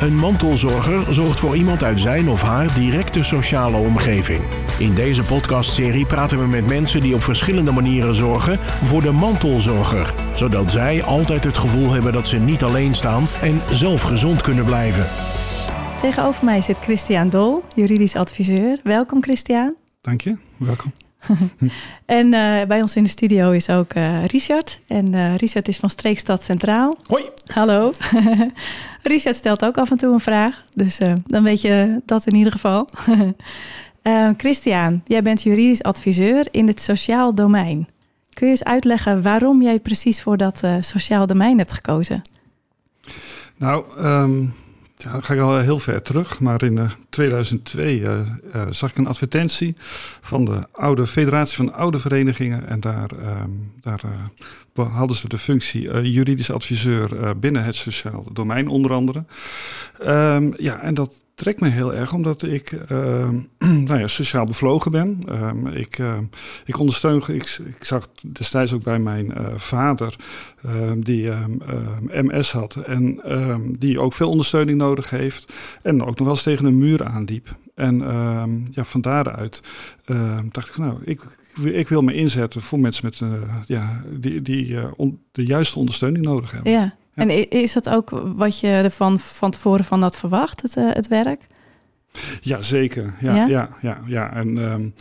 Een mantelzorger zorgt voor iemand uit zijn of haar directe sociale omgeving. In deze podcastserie praten we met mensen die op verschillende manieren zorgen voor de mantelzorger, zodat zij altijd het gevoel hebben dat ze niet alleen staan en zelf gezond kunnen blijven. Tegenover mij zit Christian Dol, juridisch adviseur. Welkom Christian. Dank je, welkom. en uh, bij ons in de studio is ook uh, Richard. En uh, Richard is van Streekstad Centraal. Hoi. Hallo. Richard stelt ook af en toe een vraag. Dus dan weet je dat in ieder geval. Christian, jij bent juridisch adviseur in het sociaal domein. Kun je eens uitleggen waarom jij precies voor dat sociaal domein hebt gekozen? Nou, um, ja, dan ga ik al heel ver terug. Maar in 2002 uh, uh, zag ik een advertentie van de oude Federatie van Oude Verenigingen. En daar, um, daar uh, hadden ze de functie juridisch adviseur binnen het sociaal domein onder andere. Um, ja, en dat trekt me heel erg omdat ik uh, nou ja, sociaal bevlogen ben. Ik, ik ondersteun, ik, ik zag destijds ook bij mijn vader, die MS had en die ook veel ondersteuning nodig heeft. En ook nog wel eens tegen een muur aanliep. En ja, van daaruit dacht ik, nou, ik, ik wil me inzetten voor mensen met, ja, die, die on, de juiste ondersteuning nodig hebben. Ja. En is dat ook wat je ervan van tevoren van had verwacht, het, uh, het werk? Ja, zeker. Ja, ja, ja, ja. ja. En um,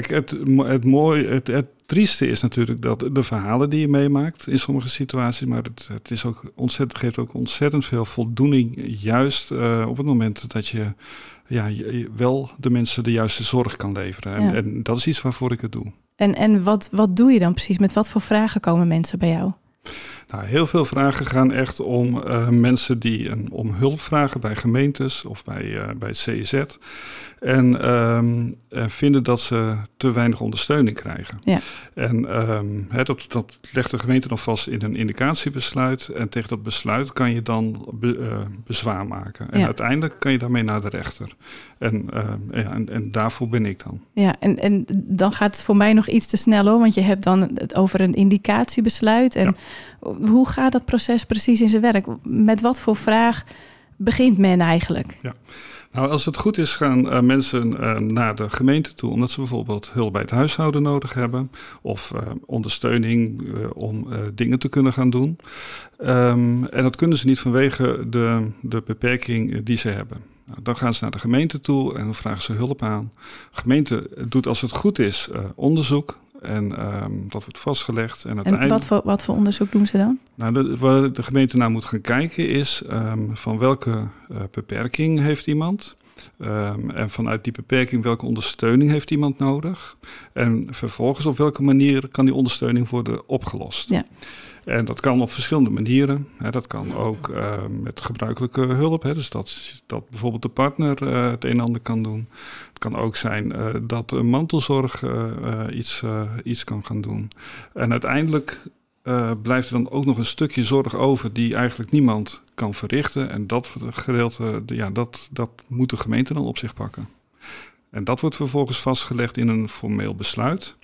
kijk, het, het mooie, het, het trieste is natuurlijk dat de verhalen die je meemaakt in sommige situaties, maar het, het is ook ontzettend, geeft ook ontzettend veel voldoening, juist uh, op het moment dat je ja, je, wel de mensen de juiste zorg kan leveren. En, ja. en dat is iets waarvoor ik het doe. En, en wat, wat doe je dan precies? Met wat voor vragen komen mensen bij jou? Nou, heel veel vragen gaan echt om uh, mensen die een, om hulp vragen bij gemeentes of bij, uh, bij het CZ. En um, vinden dat ze te weinig ondersteuning krijgen. Ja. En um, he, dat, dat legt de gemeente dan vast in een indicatiebesluit. En tegen dat besluit kan je dan be, uh, bezwaar maken. En ja. uiteindelijk kan je daarmee naar de rechter. En, uh, ja, en, en, daarvoor ben ik dan. Ja, en, en dan gaat het voor mij nog iets te snel hoor. Want je hebt dan het over een indicatiebesluit. En ja. hoe gaat dat proces precies in zijn werk? Met wat voor vraag begint men eigenlijk? Ja. Nou, als het goed is, gaan uh, mensen uh, naar de gemeente toe, omdat ze bijvoorbeeld hulp bij het huishouden nodig hebben of uh, ondersteuning om dingen te kunnen gaan doen. Um, en dat kunnen ze niet vanwege de, de beperking die ze hebben. Nou, dan gaan ze naar de gemeente toe en dan vragen ze hulp aan. De gemeente doet, als het goed is, onderzoek. En um, dat wordt vastgelegd. En, en wat, voor, wat voor onderzoek doen ze dan? Nou, de, waar de gemeente naar moet gaan kijken is um, van welke uh, beperking heeft iemand. Um, en vanuit die beperking welke ondersteuning heeft iemand nodig. En vervolgens op welke manier kan die ondersteuning worden opgelost. Ja. En dat kan op verschillende manieren. Dat kan ook uh, met gebruikelijke hulp. Dus dat, dat bijvoorbeeld de partner uh, het een en ander kan doen. Het kan ook zijn uh, dat een mantelzorg iets, iets kan gaan doen. En uiteindelijk blijft er dan ook nog een stukje zorg over die eigenlijk niemand kan verrichten. En dat gedeelte, ja, dat, dat moet de gemeente dan op zich pakken. En dat wordt vervolgens vastgelegd in een formeel besluit.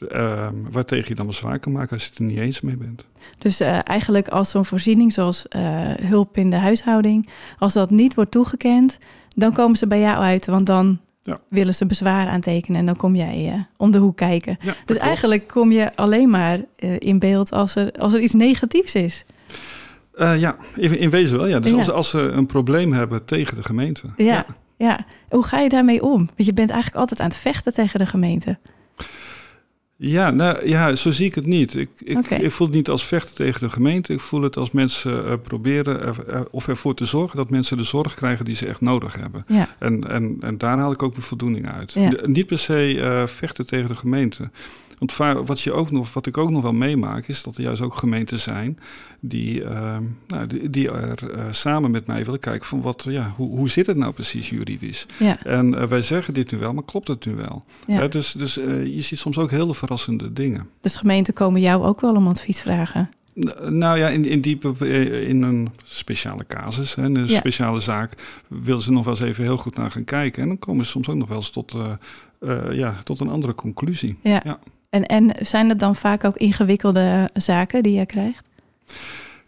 Uh, waartegen je dan bezwaar kan maken als je het er niet eens mee bent. Dus uh, eigenlijk als zo'n voorziening zoals uh, hulp in de huishouding, als dat niet wordt toegekend, dan komen ze bij jou uit, want dan ja. willen ze bezwaar aantekenen en dan kom jij uh, om de hoek kijken. Ja, dus eigenlijk kom je alleen maar in beeld als er, als er iets negatiefs is. ja, in, in, wezen wel. Ja. Dus ja. Als, als ze een probleem hebben tegen de gemeente. Ja, ja. Hoe ga je daarmee om? Want je bent eigenlijk altijd aan het vechten tegen de gemeente. Ja, nou, ja, zo zie ik het niet. Ik, ik, okay. ik, voel het niet als vechten tegen de gemeente. Ik voel het als mensen uh, proberen er, of ervoor te zorgen dat mensen de zorg krijgen die ze echt nodig hebben. Ja. En, en, en daar haal ik ook mijn voldoening uit. Ja. De, niet per se uh, vechten tegen de gemeente. Want wat, je ook nog, wat ik ook nog wel meemaak, is dat er juist ook gemeenten zijn die, uh, nou, die, die er uh, samen met mij willen kijken van wat, ja, hoe, hoe zit het nou precies juridisch? Ja. En uh, wij zeggen dit nu wel, maar klopt het nu wel? Ja. dus dus je ziet soms ook hele verrassende dingen. Dus gemeenten komen jou ook wel om advies vragen? Nou ja, in, in, diepe, in een speciale casus, hè, een ja. speciale zaak, willen ze nog wel eens even heel goed naar gaan kijken. En dan komen ze soms ook nog wel eens tot, ja, tot een andere conclusie. Ja. ja. En, en zijn het dan vaak ook ingewikkelde zaken die je krijgt?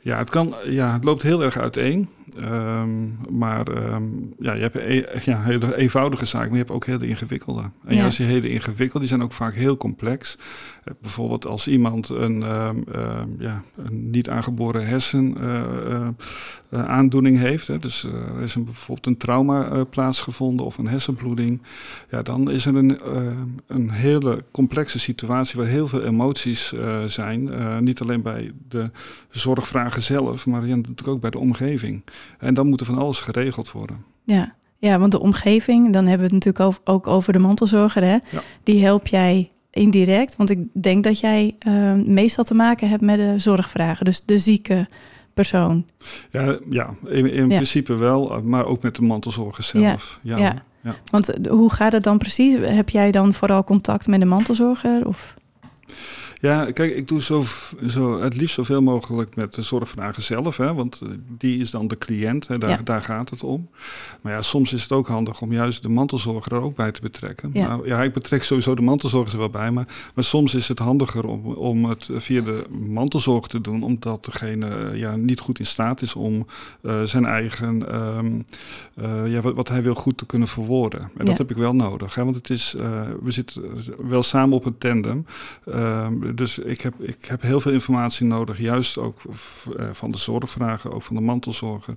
Ja, het, kan, ja, het loopt heel erg uiteen. Ehm, maar ehm, ja, je hebt e ja, hele eenvoudige zaken, maar je hebt ook hele ingewikkelde. En ja. juist die hele ingewikkelde, die zijn ook vaak heel complex. Uh, bijvoorbeeld als iemand een, ja, een niet aangeboren hersen aandoening heeft. Hè, dus er is een, bijvoorbeeld een trauma plaatsgevonden of een hersenbloeding. Ja, dan is er een, een hele complexe situatie waar heel veel emoties zijn. niet alleen bij de zorgvragen zelf, maar ja, natuurlijk ook bij de omgeving. En dan moet er van alles geregeld worden. Ja, ja want de omgeving, dan hebben we het natuurlijk ook over de mantelzorger. Hè? Die help jij indirect. Want ik denk dat jij uh, meestal te maken hebt met de zorgvragen. Dus de zieke persoon. Ja, ja in, in principe wel, maar ook met de mantelzorger zelf. Ja, ja. ja. Want hoe gaat het dan precies? Heb jij dan vooral contact met de mantelzorger? Of? Ja, kijk, ik doe zo, zo het liefst zoveel mogelijk met de zorgvragen zelf, hè, want eh, die is dan de cliënt, hè, daar, daar gaat het om. Maar ja, soms is het ook handig om juist de mantelzorger er ook bij te betrekken. Ja. Nou ja, ik betrek sowieso de mantelzorgers er wel bij, maar, maar soms is het handiger om, om het via de mantelzorg te doen, omdat degene ja, niet goed in staat is om uh, zijn eigen, um, uh, ja, wat, wat, hij wil goed te kunnen verwoorden. En dat heb ik wel nodig, hè, want het is, we zitten wel samen op een tandem. Dus ik heb, ik heb heel veel informatie nodig, juist ook eh, van de zorgvragen, ook van de mantelzorger.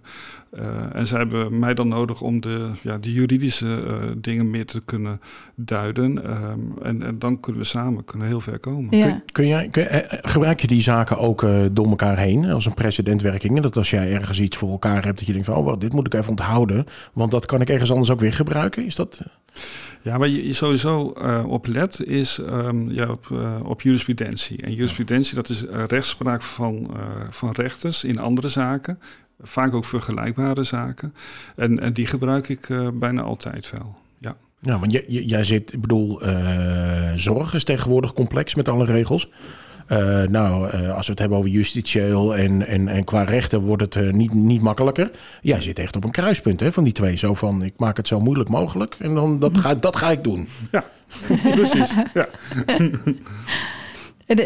Uh, en zij hebben mij dan nodig om de, ja, de juridische uh, dingen meer te kunnen duiden. Um, en, en, dan kunnen we samen kunnen heel ver komen. Ja. Kun, kun, jij, kun, gebruik je die zaken ook uh, door elkaar heen als een precedentwerking? Dat als jij ergens iets voor elkaar hebt, dat je denkt van, oh, dit moet ik even onthouden, want dat kan ik ergens anders ook weer gebruiken. Is dat... Ja, waar je sowieso uh, op let is um, ja, op, uh, op jurisprudentie. En jurisprudentie dat is uh, rechtspraak van, van rechters in andere zaken. Vaak ook vergelijkbare zaken. En, en die gebruik ik bijna altijd wel. Ja, ja want jij zit, ik bedoel, zorg is tegenwoordig complex met alle regels. Uh, nou, uh, als we het hebben over justitieel en, en, en qua rechten wordt het uh, niet, niet makkelijker. Jij zit echt op een kruispunt hè, van die twee. Zo van, ik maak het zo moeilijk mogelijk en dan, dat, ga, dat ga ik doen. Ja, precies. ja.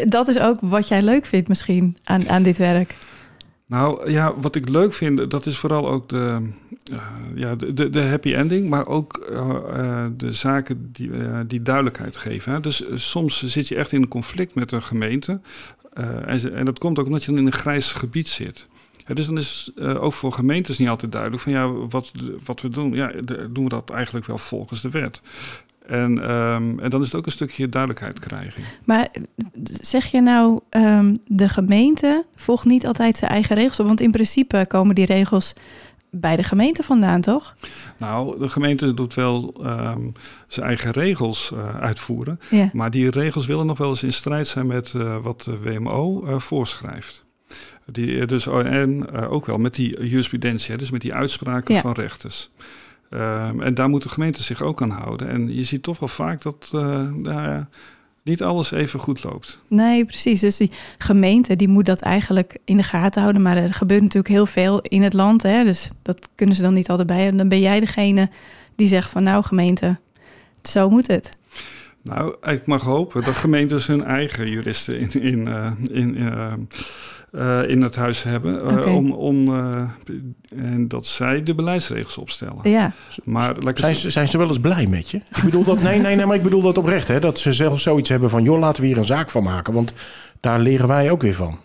dat is ook wat jij leuk vindt misschien aan, aan dit werk. Nou ja, wat ik leuk vind, dat is vooral ook de, uh, ja, de, de, happy ending, maar ook uh, de zaken die, die duidelijkheid geven. Dus soms zit je echt in een conflict met een gemeente. En, en, dat komt ook omdat je in een grijs gebied zit. Ja, dus dan is ook voor gemeentes niet altijd duidelijk van ja, wat, wat we doen. Ja, doen we dat eigenlijk wel volgens de wet. En, um, en dan is het ook een stukje duidelijkheid krijgen. Maar zeg je nou, um, de gemeente volgt niet altijd zijn eigen regels op? Want in principe komen die regels bij de gemeente vandaan, toch? Nou, de gemeente doet wel um, zijn eigen regels uh, uitvoeren. Ja. Maar die regels willen nog wel eens in strijd zijn met uh, wat de WMO uh, voorschrijft. Die, dus, en ook wel met die jurisprudentie, dus met die uitspraken ja. van rechters. Um, en daar moeten gemeenten zich ook aan houden. En je ziet toch wel vaak dat uh, nou, niet alles even goed loopt. Nee, precies. Dus die gemeente die moet dat eigenlijk in de gaten houden. Maar er gebeurt natuurlijk heel veel in het land. Hè? Dus dat kunnen ze dan niet altijd bij. En dan ben jij degene die zegt van nou gemeente, zo moet het. Nou, ik mag hopen dat gemeentes hun eigen juristen in, in, uh, in uh, uh, in het huis hebben. Uh, okay. om, om, uh, en dat zij de beleidsregels opstellen. Ja. Maar, zijn, ze, zijn ze wel eens blij met je? Ik bedoel dat, nee, nee, nee, maar ik bedoel dat oprecht. Hè, dat ze zelf zoiets hebben van, joh, laten we hier een zaak van maken. Want daar leren wij ook weer van.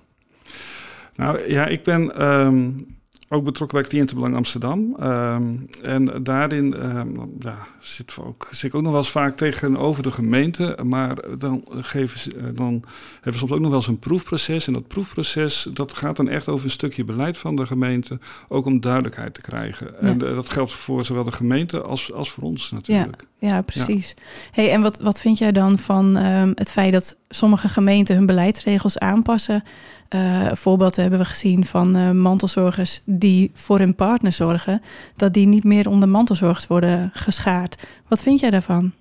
Nou ja, ik ben... Um, ook betrokken bij Cliëntenbelang Amsterdam. Um, en daarin um, ja, zit, ook, zit ik ook nog wel eens vaak tegenover de gemeente. Maar dan, geven ze, eh, dan hebben we soms ook nog wel eens een proefproces. En dat proefproces dat gaat dan echt over een stukje beleid van de gemeente. Ook om duidelijkheid te krijgen. Ja. En uh, dat geldt voor zowel de gemeente als, als voor ons natuurlijk. Ja, ja precies. Hey, en wat, wat vind jij dan van um, het feit dat sommige gemeenten hun beleidsregels aanpassen? Uh, hebben we gezien van uh, mantelzorgers die voor hun partner zorgen, dat die niet meer onder mantelzorgers worden geschaard. Wat vind jij daarvan?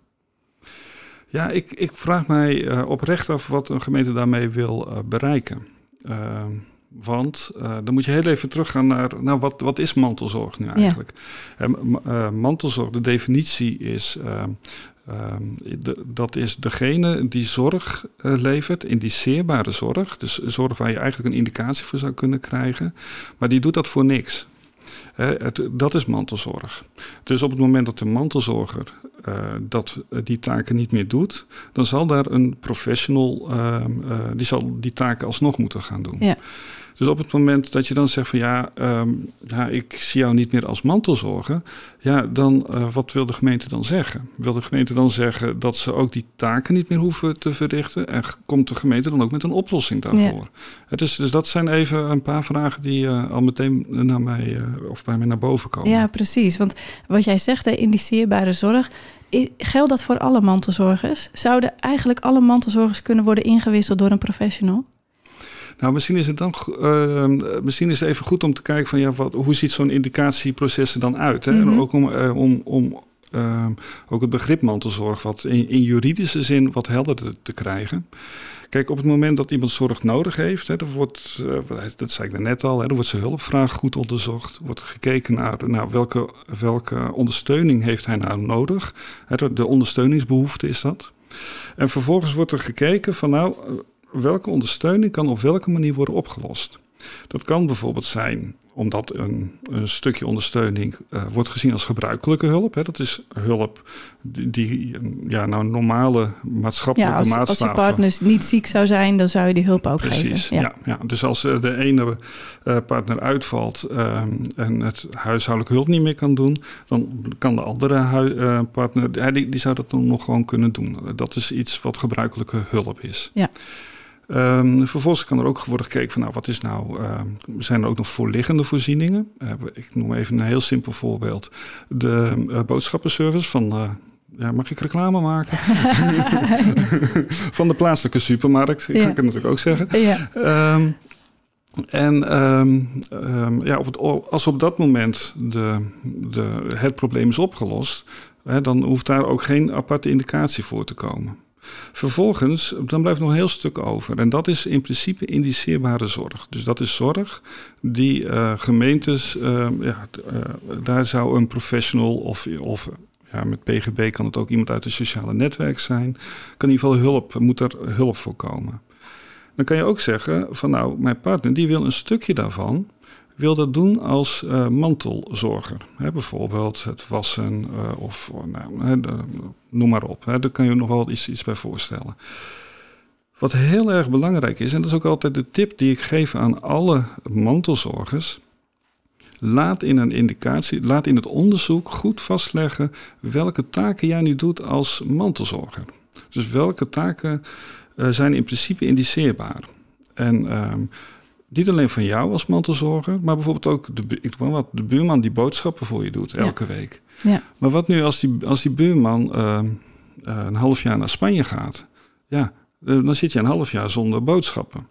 Ja, ik, ik vraag mij uh, oprecht af wat een gemeente daarmee wil bereiken. Want dan moet je heel even teruggaan naar, nou, wat, wat is mantelzorg nu eigenlijk? Ja. mantelzorg, de definitie is de, dat is degene die zorg levert, indiceerbare zorg. Dus zorg waar je eigenlijk een indicatie voor zou kunnen krijgen. Maar die doet dat voor niks. dat is mantelzorg. Dus op het moment dat de mantelzorger uh, dat die taken niet meer doet, dan zal daar een professional, uh, die zal die taken alsnog moeten gaan doen. Ja. Dus op het moment dat je dan zegt van ja, um, ja ik zie jou niet meer als mantelzorger, ja, dan uh, wat wil de gemeente dan zeggen? Wil de gemeente dan zeggen dat ze ook die taken niet meer hoeven te verrichten? En komt de gemeente dan ook met een oplossing daarvoor? Ja. Dus, dus dat zijn even een paar vragen die uh, al meteen naar mij uh, of bij mij naar boven komen. Ja, precies. Want wat jij zegt, hè, indiceerbare zorg, geldt dat voor alle mantelzorgers? Zouden eigenlijk alle mantelzorgers kunnen worden ingewisseld door een professional? Nou, misschien is het dan uh, misschien is het even goed om te kijken van ja, wat, hoe ziet zo'n indicatieproces er dan uit? Hè? En mhm. ook om, uh, om, om uh, ook het begrip mantelzorg wat in, juridische zin wat helderder te, krijgen. Kijk, op het moment dat iemand zorg nodig heeft, hè, er wordt, uh, dat zei ik net al, hè, er wordt zijn hulpvraag goed onderzocht. wordt gekeken naar welke, welke ondersteuning heeft hij nou nodig. Hè, de ondersteuningsbehoefte is dat. En vervolgens wordt er gekeken van nou, welke ondersteuning kan op welke manier worden opgelost. Dat kan bijvoorbeeld zijn omdat een, een stukje ondersteuning uh, wordt gezien als gebruikelijke hulp. Hè. Dat is hulp die, die ja, nou normale maatschappelijke ja, als, maatstaven... Als je partner niet ziek zou zijn, dan zou je die hulp ook Precies, geven. Ja. Ja, ja. Dus als de ene uh, partner uitvalt en het huishoudelijke hulp niet meer kan doen... dan kan de andere partner, die, die zou dat dan nog gewoon kunnen doen. Dat is iets wat gebruikelijke hulp is. Ja. Um, vervolgens kan er ook worden gekeken van nou, wat is nou, uh, zijn er ook nog voorliggende voorzieningen? Uh, ik noem even een heel simpel voorbeeld. De uh, boodschappenservice van, eh, ja, mag ik reclame maken? van de plaatselijke supermarkt, ja. kan ik het natuurlijk ook zeggen. Ja. Um, en um, um, ja, op het, als op dat moment de, de, het probleem is opgelost, hè, dan hoeft daar ook geen aparte indicatie voor te komen. Vervolgens, dan blijft nog een heel stuk over. En dat is in principe indiceerbare zorg. Dus dat is zorg die uh, gemeentes, uh, ja, uh, daar zou een professional of, of ja, met PGB kan het ook iemand uit het sociale netwerk zijn. Kan in ieder geval hulp, moet er hulp voor komen. Dan kan je ook zeggen van nou, mijn partner die wil een stukje daarvan wil dat doen als uh, mantelzorger. Bijvoorbeeld het wassen uh, of nou, noem maar op. Hè, daar kan je nog wel iets, iets bij voorstellen. Wat heel erg belangrijk is, en dat is ook altijd de tip die ik geef aan alle mantelzorgers. Laat in een indicatie, laat in het onderzoek goed vastleggen welke taken jij nu doet als mantelzorger. Dus welke taken zijn in principe indiceerbaar. En uh, niet alleen van jou als mantelzorger, maar bijvoorbeeld ook de, ik doe wat, de buurman die boodschappen voor je doet elke week. Ja. Maar wat nu als die, als die buurman uh, een half jaar naar Spanje gaat? Ja, eh, dan zit je een half jaar zonder boodschappen.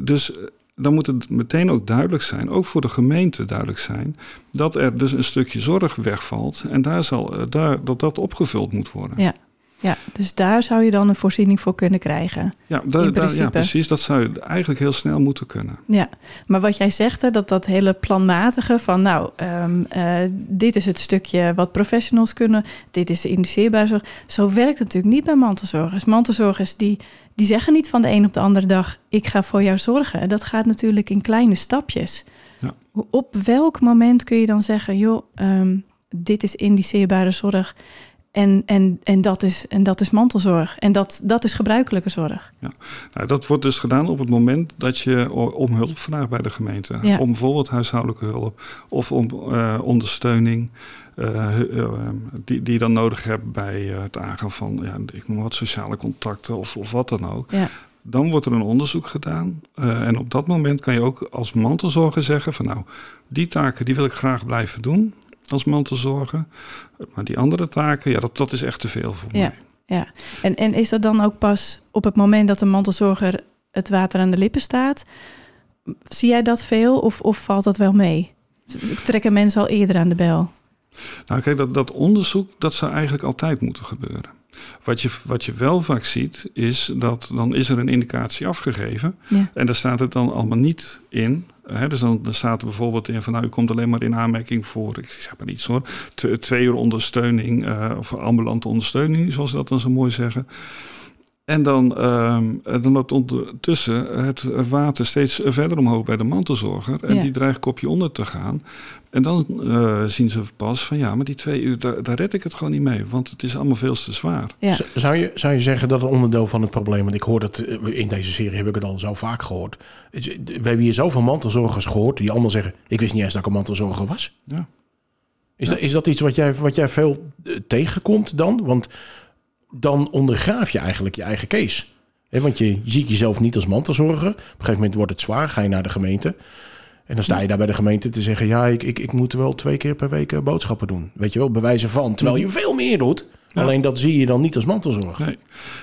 dus dan moet het meteen ook duidelijk zijn, ook voor de gemeente duidelijk zijn, dat er dus een stukje zorg wegvalt en daar zal, daar, dat dat opgevuld moet worden. Ja. Ja, dus daar zou je dan een voorziening voor kunnen krijgen. Ja, da, ja precies. Dat zou je eigenlijk heel snel moeten kunnen. Ja, maar wat jij zegt, hè, dat dat hele planmatige van... nou, um, uh, dit is het stukje wat professionals kunnen... dit is de indiceerbare zorg. Zo werkt het natuurlijk niet bij mantelzorgers. Mantelzorgers die, die zeggen niet van de een op de andere dag... ik ga voor jou zorgen. Dat gaat natuurlijk in kleine stapjes. Ja. Op welk moment kun je dan zeggen... joh, um, dit is indiceerbare zorg... En, en, en, dat is, en dat is mantelzorg. En dat, dat is gebruikelijke zorg. Ja. Nou, dat wordt dus gedaan op het moment dat je om hulp vraagt bij de gemeente. Om bijvoorbeeld huishoudelijke hulp of om uh, ondersteuning. Uh, uh, die, die je dan nodig hebt bij het aangaan van, ja, ik noem wat, sociale contacten of, of wat dan ook. Ja. Dan wordt er een onderzoek gedaan. en op dat moment kan je ook als mantelzorger zeggen van nou, die taken die wil ik graag blijven doen als mantelzorger. Maar die andere taken, ja, dat, dat is echt te veel voor ja, mij. Ja, en, en is dat dan ook pas op het moment dat de mantelzorger het water aan de lippen staat? Zie jij dat veel of, of valt dat wel mee? Trekken mensen al eerder aan de bel? Nou, kijk, dat, dat onderzoek dat zou eigenlijk altijd moeten gebeuren. Wat je, wat je wel vaak ziet, is dat dan is er een indicatie afgegeven. Ja. En daar staat het dan allemaal niet in dus dan, staat er bijvoorbeeld in van nou, u komt alleen maar in aanmerking voor, ik zeg maar iets hoor, twee uur ondersteuning uh, of ambulante ondersteuning, zoals ze dat dan zo mooi zeggen. En dan, ehm, dan loopt ondertussen het water steeds verder omhoog bij de mantelzorger. En die dreigt kopje onder te gaan. En dan uh, zien ze pas van ja, maar die twee uur, daar, daar, red ik het gewoon niet mee. Want het is allemaal veel te zwaar. Ja. Zou, je, zou je zeggen dat het onderdeel van het probleem... want ik hoor dat eh, in deze serie heb ik het al zo vaak gehoord. We hebben hier zoveel mantelzorgers gehoord... die allemaal zeggen, ik wist niet eens dat ik een mantelzorger was. Ja. Is, Dat, is dat iets wat jij, wat jij veel eh, tegenkomt dan? Want dan ondergraaf je eigenlijk je eigen case. want je, ziet jezelf niet als mantelzorger. Op een gegeven moment wordt het zwaar, ga je naar de gemeente... En dan sta je daar bij de gemeente te zeggen: ja, ik, ik, ik moet wel twee keer per week eh, boodschappen doen. Weet je wel, bewijzen van. Terwijl je veel meer doet. Alleen dat zie je dan niet als mantelzorg. Nee.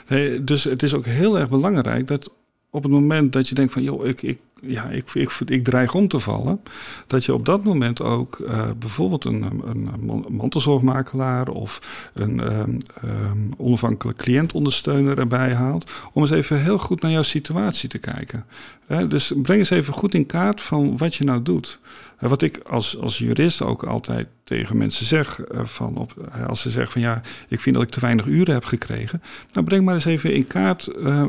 nee. dus het is ook heel erg belangrijk dat op het moment dat je denkt van joh, ik, ik, ja, ik, ik, ik dreig om te vallen, dat je op dat moment ook uh, bijvoorbeeld een, een, mantelzorgmakelaar of een um, onafhankelijk cliëntondersteuner erbij haalt, om eens even heel goed naar jouw situatie te kijken. dus breng eens even goed in kaart van wat je nou doet. Wat ik als, als jurist ook altijd tegen mensen zeg, uh, van op, als ze zeggen van ja, ik vind dat ik te weinig uren heb gekregen, nou breng maar eens even in kaart uh,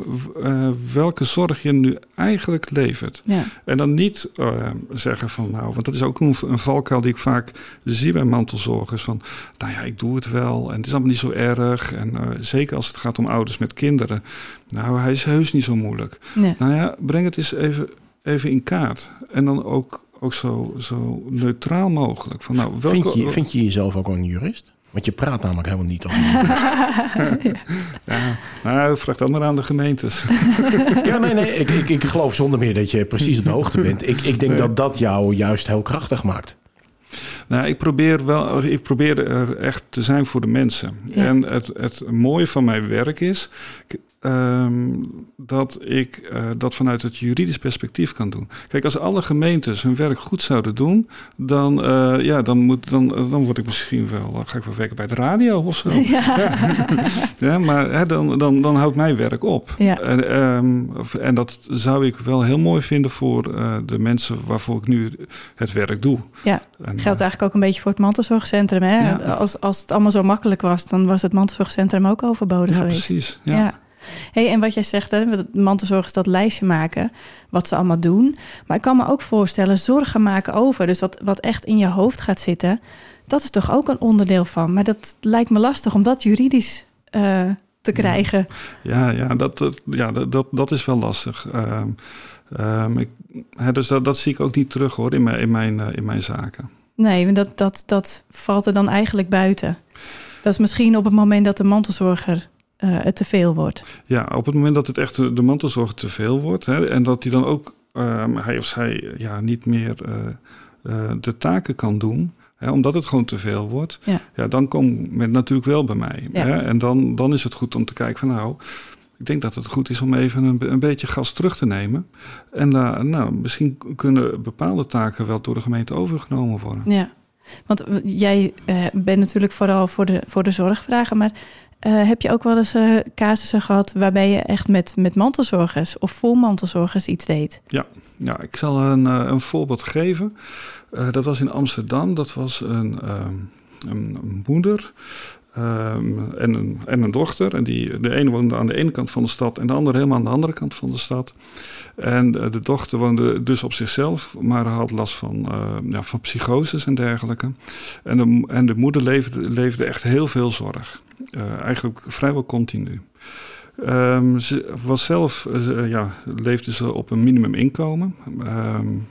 welke zorg je nu eigenlijk levert. Ja. En dan niet uh, zeggen van nou, want dat is ook een, een valkuil die ik vaak zie bij mantelzorgers. Van nou ja, ik doe het wel en het is allemaal niet zo erg. En zeker als het gaat om ouders met kinderen. Nou, hij is heus niet zo moeilijk. Nou ja, breng het eens even, even in kaart. En dan ook, ook zo, zo neutraal mogelijk. Van, nou, welke, vind, je, vind je jezelf ook een jurist? Want je praat namelijk helemaal niet over. ja, nou, vraag dan maar aan de gemeentes. ja, nee, nee. Ik, ik, ik geloof zonder meer dat je precies op de hoogte bent. Ik, ik denk dat dat jou juist heel krachtig maakt. Nou, ik probeer wel, ik probeer er echt te zijn voor de mensen. En het, het mooie van mijn werk is, Ehm, dat ik uh, dat vanuit het juridisch perspectief kan doen. Kijk, als alle gemeentes hun werk goed zouden doen, dan, uh, ja, dan, moet, dan, dan word ik misschien wel, ga ik wel werken bij de radio of zo. Ja, ja maar hè, dan, dan, dan houdt mijn werk op. Ja. En, um, en dat zou ik wel heel mooi vinden voor uh, de mensen waarvoor ik nu het werk doe. Ja, en, geldt eigenlijk ook een beetje voor het mantelzorgcentrum. Hè? Ja. Als, als het allemaal zo makkelijk was, dan was het mantelzorgcentrum ook overbodig ja, geweest. Precies, ja. Hey, en wat jij zegt, hè, mantelzorg is dat lijstje maken, wat ze allemaal doen. Maar ik kan me ook voorstellen, zorgen maken over, dus dat wat echt in je hoofd gaat zitten, dat is toch ook een onderdeel van. Maar dat lijkt me lastig om dat juridisch uh, te krijgen. Ja, ja, dat, ja dat, dat is wel lastig. Uh, um, ik, hè, dus dat, dat zie ik ook niet terug hoor in mijn, in mijn, uh, in mijn zaken. Nee, dat, dat, dat valt er dan eigenlijk buiten. Dat is misschien op het moment dat de mantelzorger uh, het te veel wordt. Ja, op het moment dat het echt de mantelzorg te veel wordt hè, en dat hij dan ook um, hij of zij ja, niet meer uh, uh, de taken kan doen. Hè, omdat het gewoon te veel wordt, ja. ja dan komt men natuurlijk wel bij mij. Ja. Hè, en dan, dan is het goed om te kijken van nou, ik denk dat het goed is om even een, een beetje gas terug te nemen. En uh, nou, misschien kunnen bepaalde taken wel door de gemeente overgenomen worden. Ja, want jij uh, bent natuurlijk vooral voor de, voor de zorgvragen, maar uh, heb je ook wel eens uh, casussen gehad waarbij je echt met, met mantelzorgers of vol mantelzorgers iets deed? Ja, ja ik zal een, uh, een voorbeeld geven. dat was in Amsterdam. Dat was een, ehm, een moeder Um, en, een, en een dochter. En die, de ene woonde aan de ene kant van de stad en de andere helemaal aan de andere kant van de stad. En de, de dochter woonde dus op zichzelf, maar had last van, uh, ja, van psychoses en dergelijke. En de, en de moeder leefde, leefde echt heel veel zorg. Uh, eigenlijk vrijwel continu. Um, ze was zelf, uh, ja, leefde ze op een minimuminkomen. Um,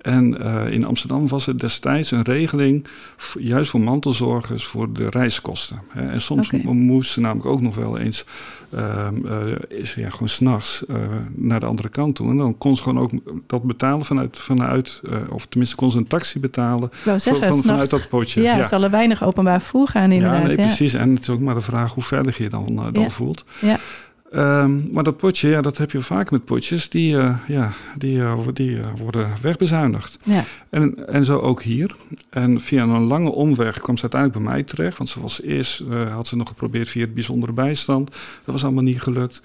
en uh, in Amsterdam was er destijds een regeling, juist voor mantelzorgers, voor de reiskosten. En soms okay. moest ze namelijk ook nog wel eens, uh, uh, is, ja, gewoon s'nachts uh, naar de andere kant toe. En dan kon ze gewoon ook dat betalen vanuit, vanuit of tenminste kon ze een taxi betalen zeggen, van, vanuit dat potje. Ja, ja. zal er weinig openbaar voer gaan inderdaad. Ja, nee, precies. En het is ook maar de vraag hoe verder je dan, dan ja. voelt. Ja. Um, maar dat potje, ja, dat heb je vaak met potjes, die, uh, ja, die, uh, die uh, worden wegbezuinigd. Ja. En, en zo ook hier. En via een lange omweg kwam ze uiteindelijk bij mij terecht. Want ze was eerst, had ze nog geprobeerd via het bijzondere bijstand. Dat was allemaal niet gelukt.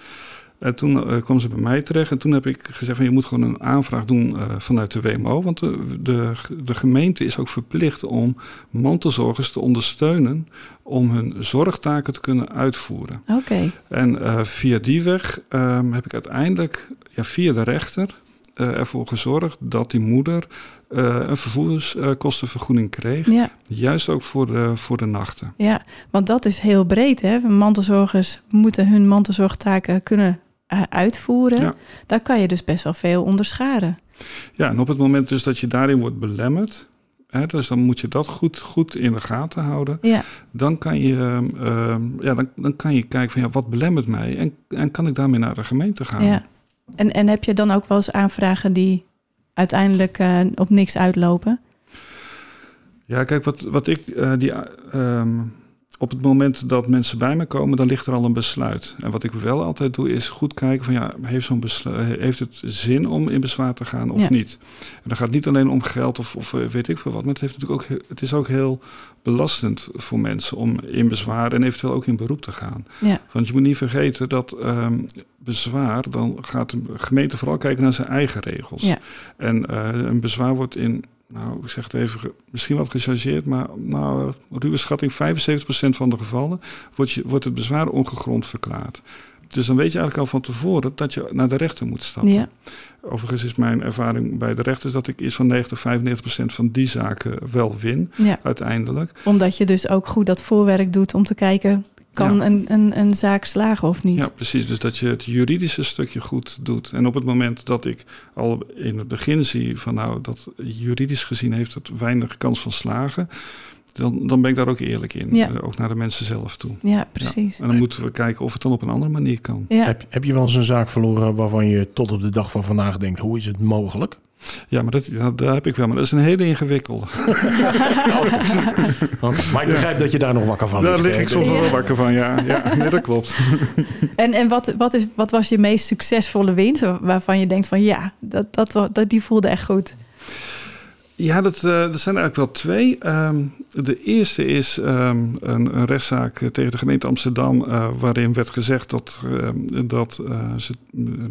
En toen uh, kwam ze bij mij terecht en toen heb ik gezegd van je moet gewoon een aanvraag doen uh, vanuit de WMO. Want de, de, de, gemeente is ook verplicht om mantelzorgers te ondersteunen om hun zorgtaken te kunnen uitvoeren. Oké. En uh, via die weg um, heb ik uiteindelijk ja, via de rechter ervoor gezorgd dat die moeder een vervoerskostenvergoeding kreeg. Ja. Juist ook voor de, voor de nachten. Ja, want dat is heel breed. Hè? Mantelzorgers moeten hun mantelzorgtaken kunnen uitvoeren. Ja. Daar kan je dus best wel veel onderscharen. Ja, en op het moment dus dat je daarin wordt belemmerd... Hè, dus dan moet je dat goed, goed in de gaten houden. Ja. Dan, kan je, uh, ja, dan, dan kan je kijken van ja, wat belemmert mij? En, en kan ik daarmee naar de gemeente gaan? Ja. En, en heb je dan ook wel eens aanvragen die uiteindelijk uh, op niks uitlopen? Ja, kijk, wat, wat ik uh, die. Um, op het moment dat mensen bij me komen, dan ligt er al een besluit. En wat ik wel altijd doe, is goed kijken van ja, heeft, zo'n heeft het zin om in bezwaar te gaan of Ja. niet? En dan gaat het niet alleen om geld of, of eh, weet ik veel wat, maar het, heeft natuurlijk ook, he- het is ook heel belastend voor mensen om in bezwaar en eventueel ook in beroep te gaan. Ja. Want je moet niet vergeten dat ehm, bezwaar, dan gaat de gemeente vooral kijken naar zijn eigen regels. Ja. En eh, een bezwaar wordt in, nou ik zeg het even, misschien wat gechargeerd, maar nou, ruwe schatting 75% van de gevallen wordt, je, wordt het bezwaar ongegrond verklaard. Dus dan weet je eigenlijk al van tevoren dat je naar de rechter moet stappen. Ja. Overigens is mijn ervaring bij de rechters dat ik iets van 90, 95% van die zaken wel win ja, uiteindelijk. omdat je dus ook goed dat voorwerk doet om te kijken... kan Ja. een, een, een zaak slagen of niet? Ja, precies. Dus dat je het juridische stukje goed doet. En op het moment dat ik al in het begin zie van nou, dat juridisch gezien heeft het weinig kans van slagen, dan, dan ben ik daar ook eerlijk in. Ja. Eh, ook naar de mensen zelf toe. Ja, precies. En dan moeten we kijken of het dan op een andere manier kan. Ja, Heb, heb je wel eens een zaak verloren waarvan je tot op de dag van vandaag denkt, hoe is het mogelijk? Ja, maar dat, daar heb ik wel. Maar dat is een hele ingewikkelde. Want- maar ik begrijp dat je daar nog wakker van Daar ligt, lig ik soms Ja. wel wakker van, ja. Ja, nee, dat klopt. En, en wat, wat, is, wat was je meest succesvolle winst waarvan je denkt van ja, dat, dat, dat, die voelde echt goed? Ja, dat, eh, dat zijn eigenlijk wel twee. Ehm, de eerste is ehm, een, een rechtszaak eh, tegen de gemeente Amsterdam, eh, waarin werd gezegd dat, ehm, dat eh, ze,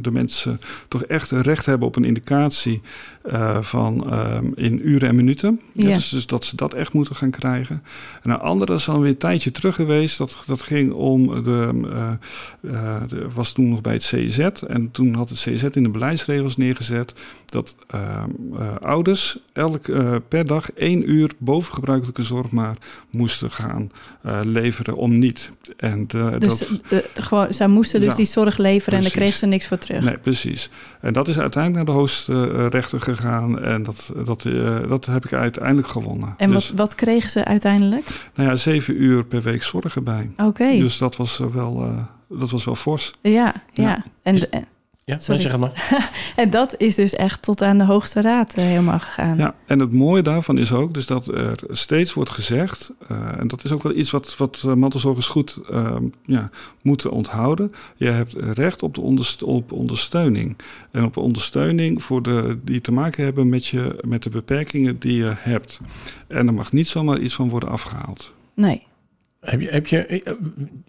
de mensen toch echt recht hebben op een indicatie eh, van in uren en minuten. Ja. dus, dus dat ze dat echt moeten gaan krijgen. En een andere is alweer een tijdje terug geweest. Dat, dat ging om de, eh, eh, de- was toen nog bij het CZ. En toen had het CZ in de beleidsregels neergezet dat eh, ouders eh, per dag één uur bovengebruikelijke zorg maar moesten gaan eh, leveren om niet. En de, Dus dat, gewoon, zij moesten dus Ja, die zorg leveren en daar kreeg ze niks voor terug. Nee, precies. En dat is uiteindelijk naar de hoogste eh, rechter gegaan. En dat, dat, eh, dat heb ik uiteindelijk gewonnen. En dus, wat, wat kregen ze uiteindelijk? nou ja, zeven uur per week zorg erbij. Oké, Dus dat was eh, wel, eh, dat was wel fors. ja, ja. Ja. En, en, Ja, Sorry. zeg het maar. en dat is dus echt tot aan de hoogste raad eh, helemaal gegaan. Ja, en het mooie daarvan is ook dus dat er steeds wordt gezegd, eh, en dat is ook wel iets wat, wat eh, mantelzorgers goed eh, ja, moeten onthouden. Je hebt recht op, de onderst- op ondersteuning. En op ondersteuning voor de, die te maken hebben met, je, met de beperkingen die je hebt. En er mag niet zomaar iets van worden afgehaald. Nee, Heb je, heb je, eh,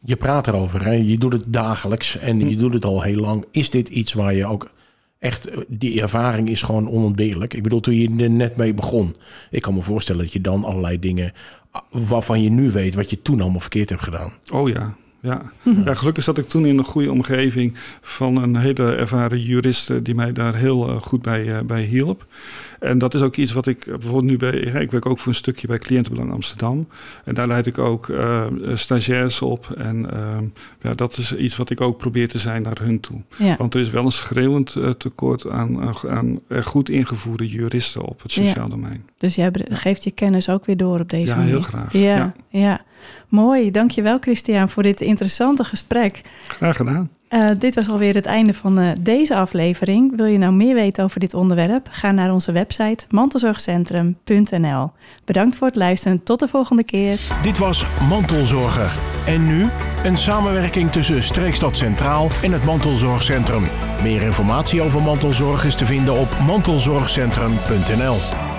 je praat erover, hè? je doet het dagelijks en je doet het al heel lang. Is dit iets waar je ook echt, eh, die ervaring is gewoon onontbeerlijk? Ik bedoel, toen je er net mee begon, ik kan me voorstellen dat je dan allerlei dingen ah, waarvan je nu weet wat je toen allemaal verkeerd hebt gedaan. Oh ja. Ja. ja, gelukkig zat ik toen in een goede omgeving van een hele ervaren jurist eh, die mij daar heel eh, goed bij, eh, bij hielp. En dat is ook iets wat ik bijvoorbeeld nu bij, ja, ik werk ook voor een stukje bij Cliëntenbelang Amsterdam. En daar leid ik ook eh, stagiairs op. En eh, ja, dat is iets wat ik ook probeer te zijn naar hun toe. ja. Want er is wel een schreeuwend tekort aan, aan, goed ingevoerde juristen op het Ja. sociaal domein. Dus jij geeft je kennis ook weer door op deze Ja, manier. heel graag. Ja, Ja. Mooi. Dankjewel Christian voor dit interessante gesprek. Graag gedaan. Eh, dit was alweer het einde van eh, deze aflevering. Wil je nou meer weten over dit onderwerp? Ga naar onze website mantelzorgcentrum.nl. Bedankt voor het luisteren. Tot de volgende keer. Dit was Mantelzorger. En nu een samenwerking tussen Streekstad Centraal en het Mantelzorgcentrum. Meer informatie over mantelzorg is te vinden op mantelzorgcentrum.nl.